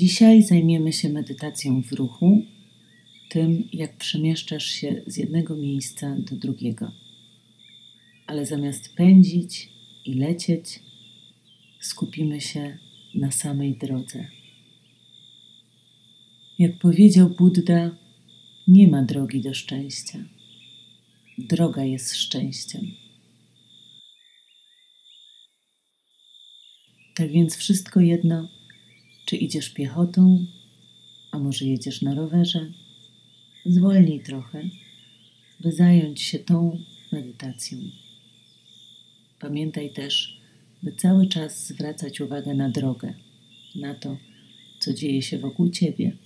Dzisiaj zajmiemy się medytacją w ruchu, tym jak przemieszczasz się z jednego miejsca do drugiego. Ale zamiast pędzić i lecieć, skupimy się na samej drodze. Jak powiedział Buddha, nie ma drogi do szczęścia. Droga jest szczęściem. Tak więc wszystko jedno, czy idziesz piechotą, a może jedziesz na rowerze, zwolnij trochę, by zająć się tą medytacją. Pamiętaj też, by cały czas zwracać uwagę na drogę, na to, co dzieje się wokół ciebie,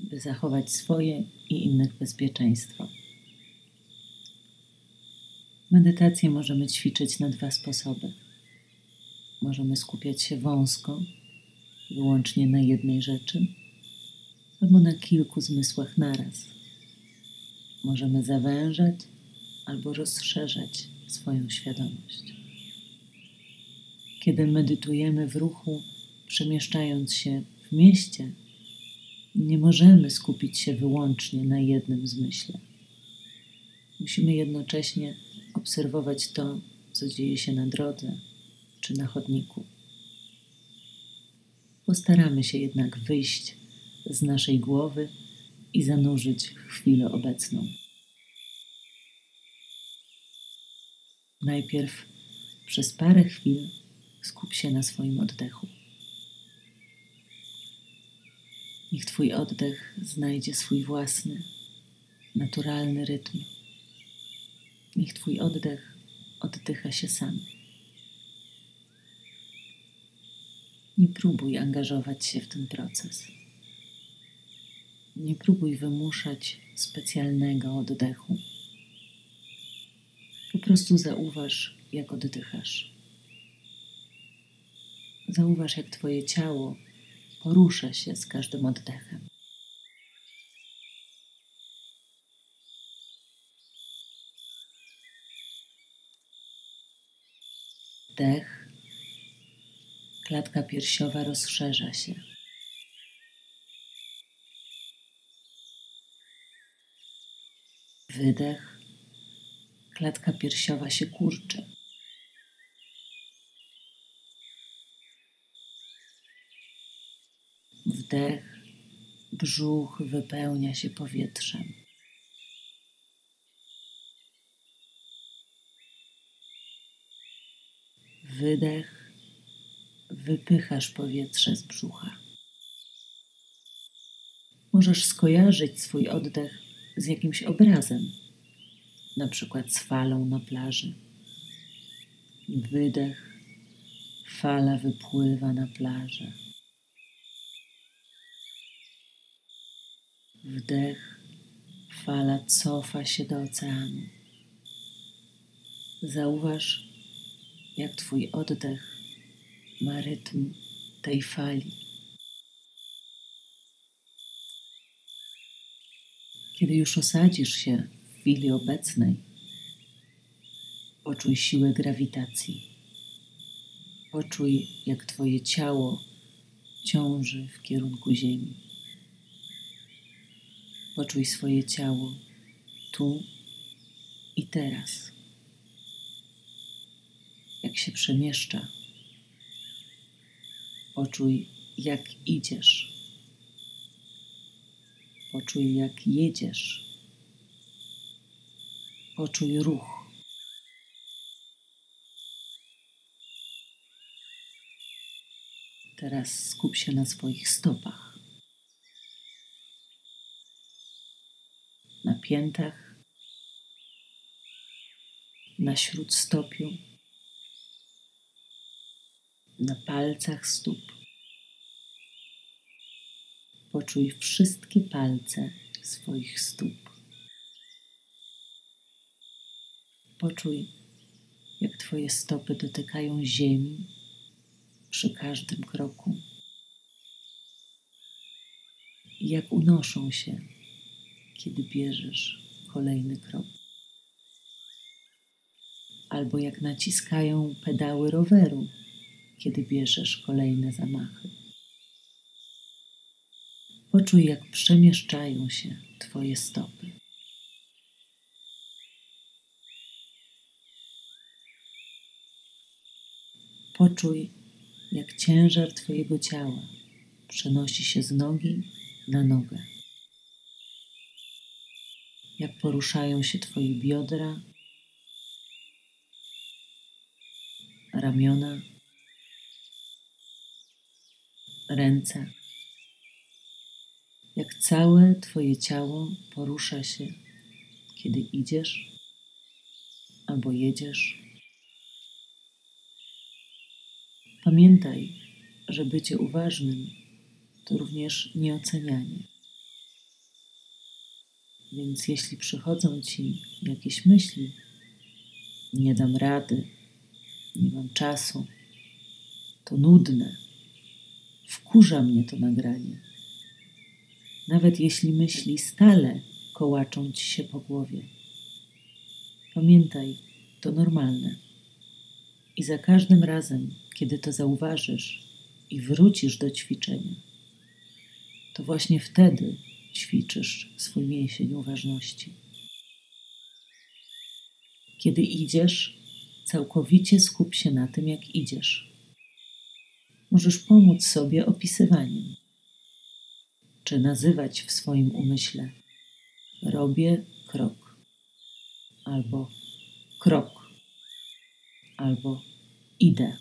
by zachować swoje i innych bezpieczeństwo. Medytację możemy ćwiczyć na dwa sposoby. Możemy skupiać się wąsko, wyłącznie na jednej rzeczy, albo na kilku zmysłach naraz. Możemy zawężać albo rozszerzać swoją świadomość. Kiedy medytujemy w ruchu, przemieszczając się w mieście, nie możemy skupić się wyłącznie na jednym zmyśle. Musimy jednocześnie obserwować to, co dzieje się na drodze czy na chodniku. Postaramy się jednak wyjść z naszej głowy i zanurzyć chwilę obecną. Najpierw przez parę chwil skup się na swoim oddechu. Niech Twój oddech znajdzie swój własny, naturalny rytm. Niech Twój oddech oddycha się sam. Nie próbuj angażować się w ten proces. Nie próbuj wymuszać specjalnego oddechu. Po prostu zauważ, jak oddychasz. Zauważ, jak Twoje ciało porusza się z każdym oddechem. Klatka piersiowa rozszerza się. Wydech, klatka piersiowa się kurczy. Wdech, brzuch wypełnia się powietrzem. Wydech, wypychasz powietrze z brzucha. Możesz skojarzyć swój oddech z jakimś obrazem, na przykład z falą na plaży. Wydech, fala wypływa na plażę. Wdech, fala cofa się do oceanu. Zauważ, jak Twój oddech ma rytm tej fali. Kiedy już osadzisz się w chwili obecnej, poczuj siłę grawitacji. Poczuj, jak Twoje ciało ciąży w kierunku Ziemi. Poczuj swoje ciało tu i teraz. Jak się przemieszcza. Poczuj, jak idziesz. Poczuj, jak jedziesz. Poczuj ruch. Teraz skup się na swoich stopach. na piętach, na śródstopiu, na palcach stóp. Poczuj wszystkie palce swoich stóp. Poczuj, jak Twoje stopy dotykają ziemi przy każdym kroku jak unoszą się kiedy bierzesz kolejny krok. Albo jak naciskają pedały roweru, kiedy bierzesz kolejne zamachy. Poczuj, jak przemieszczają się Twoje stopy. Poczuj, jak ciężar Twojego ciała przenosi się z nogi na nogę. Jak poruszają się Twoje biodra, ramiona, ręce. Jak całe Twoje ciało porusza się, kiedy idziesz albo jedziesz Pamiętaj, że bycie uważnym to również nieocenianie. Więc jeśli przychodzą ci jakieś myśli, nie dam rady, nie mam czasu, to nudne, wkurza mnie to nagranie. Nawet jeśli myśli stale kołaczą ci się po głowie. Pamiętaj, to normalne. I za każdym razem, kiedy to zauważysz i wrócisz do ćwiczenia, to właśnie wtedy ćwiczysz swój mięsień uważności. Kiedy idziesz, całkowicie skup się na tym, jak idziesz. Możesz pomóc sobie opisywaniem, czy nazywać w swoim umyśle robię krok albo krok albo idę.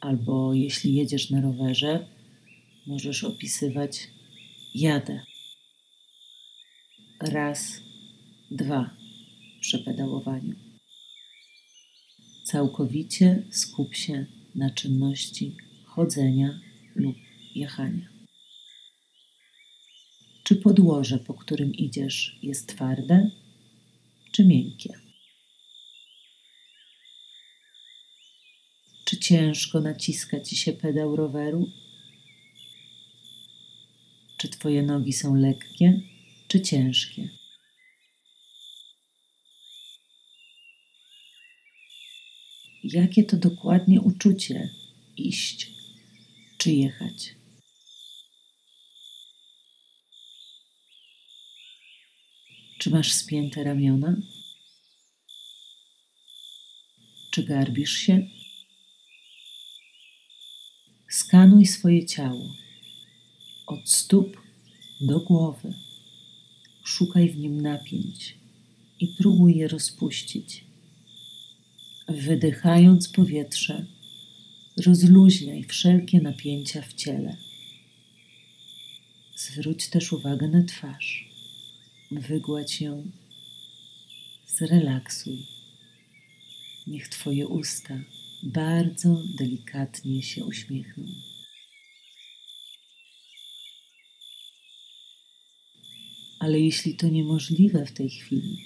Albo jeśli jedziesz na rowerze, możesz opisywać jadę. Raz, dwa przy pedałowaniu. Całkowicie skup się na czynności chodzenia lub jechania. Czy podłoże, po którym idziesz, jest twarde czy miękkie? Czy ciężko naciska ci się pedał roweru? Czy twoje nogi są lekkie, czy ciężkie? Jakie to dokładnie uczucie iść czy jechać? Czy masz spięte ramiona? Czy garbisz się? Skanuj swoje ciało od stóp do głowy. Szukaj w nim napięć i próbuj je rozpuścić. Wydychając powietrze, rozluźniaj wszelkie napięcia w ciele. Zwróć też uwagę na twarz. Wygładź ją, zrelaksuj. Niech Twoje usta bardzo delikatnie się uśmiechną. Ale jeśli to niemożliwe w tej chwili,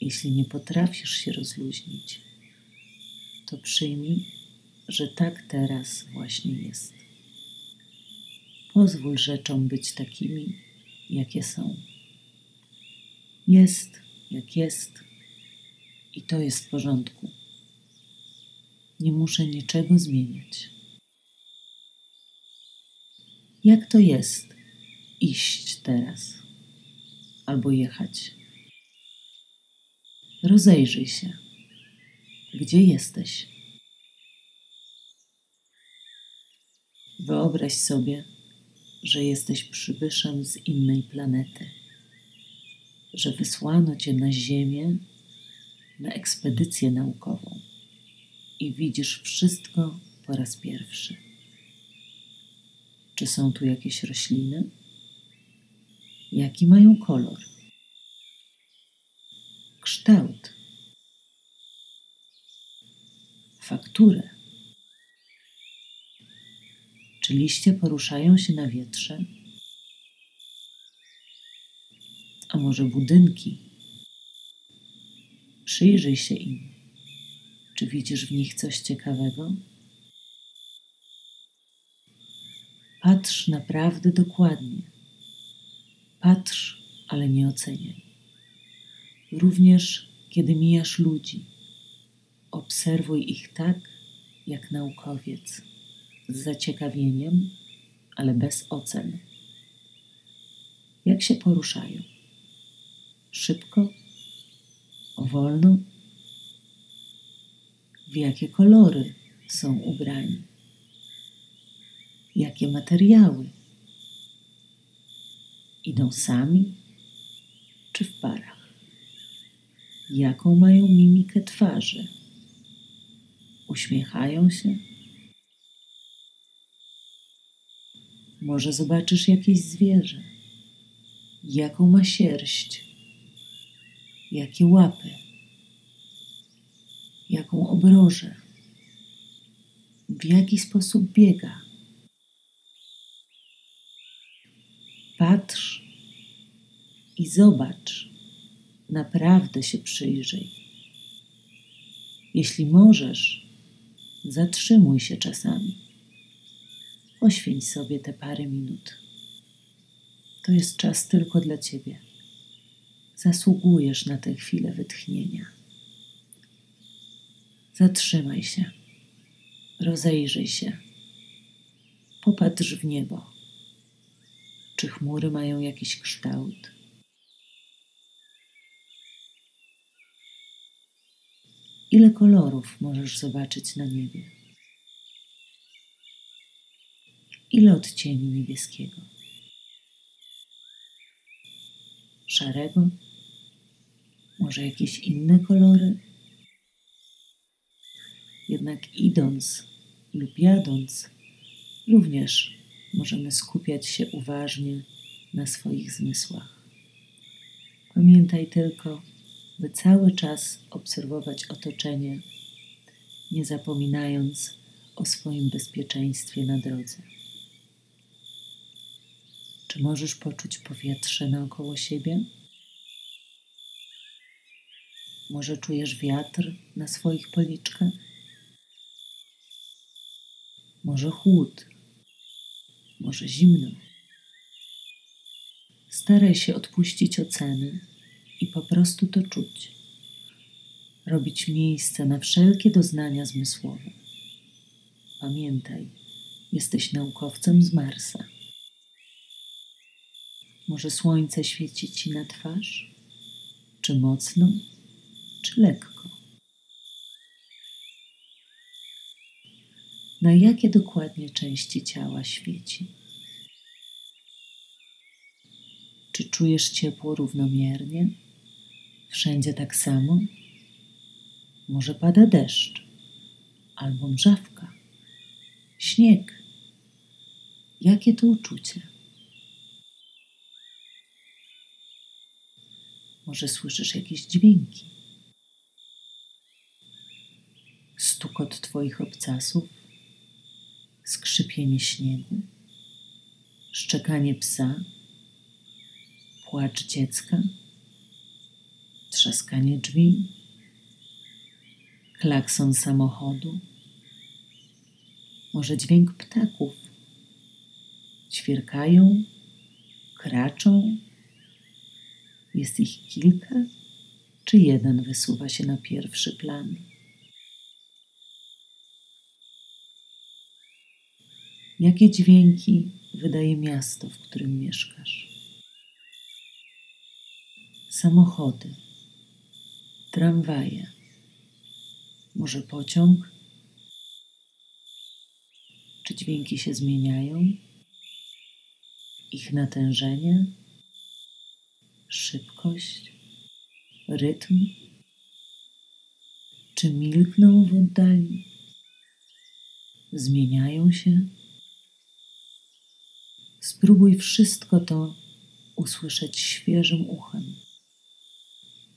jeśli nie potrafisz się rozluźnić, to przyjmij, że tak teraz właśnie jest. Pozwól rzeczom być takimi, jakie są. Jest, jak jest, i to jest w porządku. Nie muszę niczego zmieniać. Jak to jest iść teraz albo jechać? Rozejrzyj się. Gdzie jesteś? Wyobraź sobie, że jesteś przybyszem z innej planety, że wysłano cię na Ziemię na ekspedycję naukową i widzisz wszystko po raz pierwszy. Czy są tu jakieś rośliny? Jaki mają kolor? Kształt? Fakturę? Czy liście poruszają się na wietrze? Może budynki? Przyjrzyj się im. Czy widzisz w nich coś ciekawego? Patrz naprawdę dokładnie. Patrz, ale nie oceniaj. Również kiedy mijasz ludzi, obserwuj ich tak, jak naukowiec, z zaciekawieniem, ale bez ocen. Jak się poruszają? Szybko? Wolno? W jakie kolory są ubrani? Jakie materiały? Idą sami czy w parach? Jaką mają mimikę twarzy? Uśmiechają się? Może zobaczysz jakieś zwierzę? Jaką ma sierść? Jakie łapy? Jaką obrożę? W jaki sposób biega? Patrz i zobacz, naprawdę się przyjrzyj. Jeśli możesz, zatrzymuj się czasami. Poświęć sobie te parę minut. To jest czas tylko dla ciebie. Zasługujesz na tę chwilę wytchnienia. Zatrzymaj się, rozejrzyj się, popatrz w niebo. Czy chmury mają jakiś kształt? Ile kolorów możesz zobaczyć na niebie? Ile odcieni niebieskiego? Szarego? Może jakieś inne kolory? Jednak idąc lub jadąc, również możemy skupiać się uważnie na swoich zmysłach. Pamiętaj tylko, by cały czas obserwować otoczenie, nie zapominając o swoim bezpieczeństwie na drodze. Czy możesz poczuć powietrze naokoło siebie? Może czujesz wiatr na swoich policzkach? Może chłód? Może zimno? Staraj się odpuścić oceny i po prostu to czuć. Robić miejsce na wszelkie doznania zmysłowe. Pamiętaj, jesteś naukowcem z Marsa. Może słońce świeci ci na twarz? Czy mocno, czy lekko? Na jakie dokładnie części ciała świeci? Czy czujesz ciepło równomiernie? Wszędzie tak samo? Może pada deszcz, albo mrzawka, śnieg. Jakie to uczucie? Może słyszysz jakieś dźwięki? Stukot Twoich obcasów, skrzypienie śniegu, szczekanie psa, płacz dziecka trzaskanie drzwi, klakson samochodu, może dźwięk ptaków. Ćwierkają, kraczą. Jest ich kilka, czy jeden wysuwa się na pierwszy plan? Jakie dźwięki wydaje miasto, w którym mieszkasz? Samochody tramwaje, może pociąg? Czy dźwięki się zmieniają? Ich natężenie, szybkość, rytm? Czy milkną w oddali? Zmieniają się? Spróbuj wszystko to usłyszeć świeżym uchem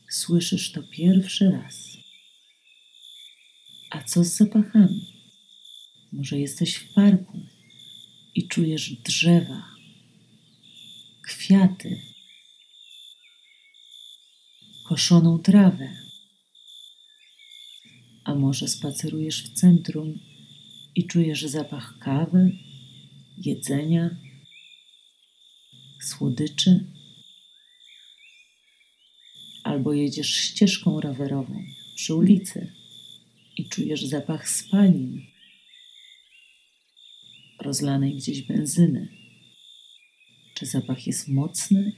słyszysz to pierwszy raz. A co z zapachami? Może jesteś w parku i czujesz drzewa, kwiaty, koszoną trawę. A może spacerujesz w centrum i czujesz zapach kawy, jedzenia, słodyczy albo jedziesz ścieżką rowerową przy ulicy i czujesz zapach spalin. rozlanej gdzieś benzyny. Czy zapach jest mocny,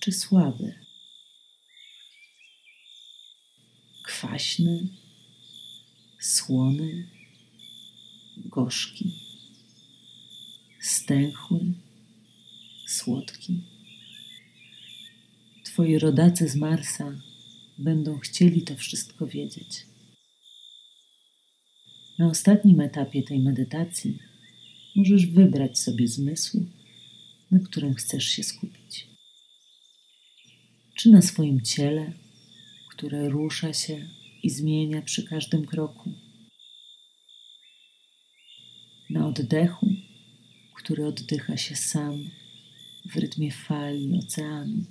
czy słaby? Kwaśny, słony, gorzki, stęchły, słodki. Twoi rodacy z Marsa będą chcieli to wszystko wiedzieć. Na ostatnim etapie tej medytacji możesz wybrać sobie zmysł, na którym chcesz się skupić. Czy na swoim ciele, które rusza się i zmienia przy każdym kroku. Na oddechu, który oddycha się sam w rytmie fali oceanu.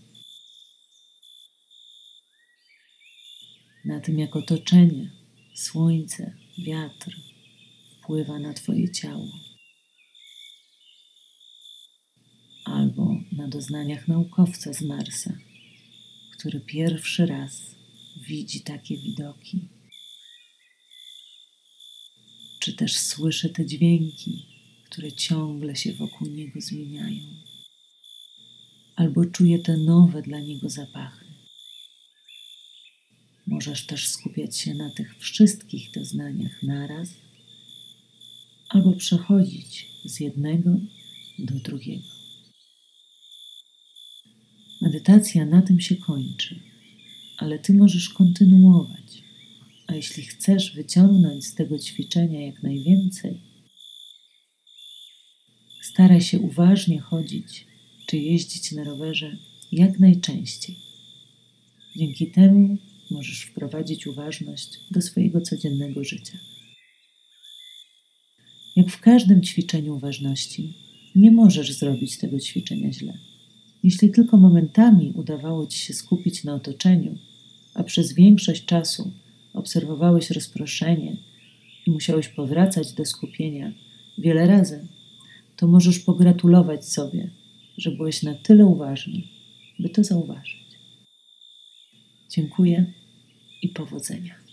Na tym, jak otoczenie, słońce, wiatr wpływa na Twoje ciało. Albo na doznaniach naukowca z Marsa, który pierwszy raz widzi takie widoki. Czy też słyszy te dźwięki, które ciągle się wokół niego zmieniają, albo czuje te nowe dla niego zapachy. Możesz też skupiać się na tych wszystkich doznaniach naraz, albo przechodzić z jednego do drugiego. Medytacja na tym się kończy, ale ty możesz kontynuować. A jeśli chcesz wyciągnąć z tego ćwiczenia jak najwięcej, staraj się uważnie chodzić czy jeździć na rowerze jak najczęściej. Dzięki temu możesz wprowadzić uważność do swojego codziennego życia. Jak w każdym ćwiczeniu uważności, nie możesz zrobić tego ćwiczenia źle. Jeśli tylko momentami udawało ci się skupić na otoczeniu, a przez większość czasu obserwowałeś rozproszenie i musiałeś powracać do skupienia wiele razy, to możesz pogratulować sobie, że byłeś na tyle uważny, by to zauważyć. Dziękuję i powodzenia.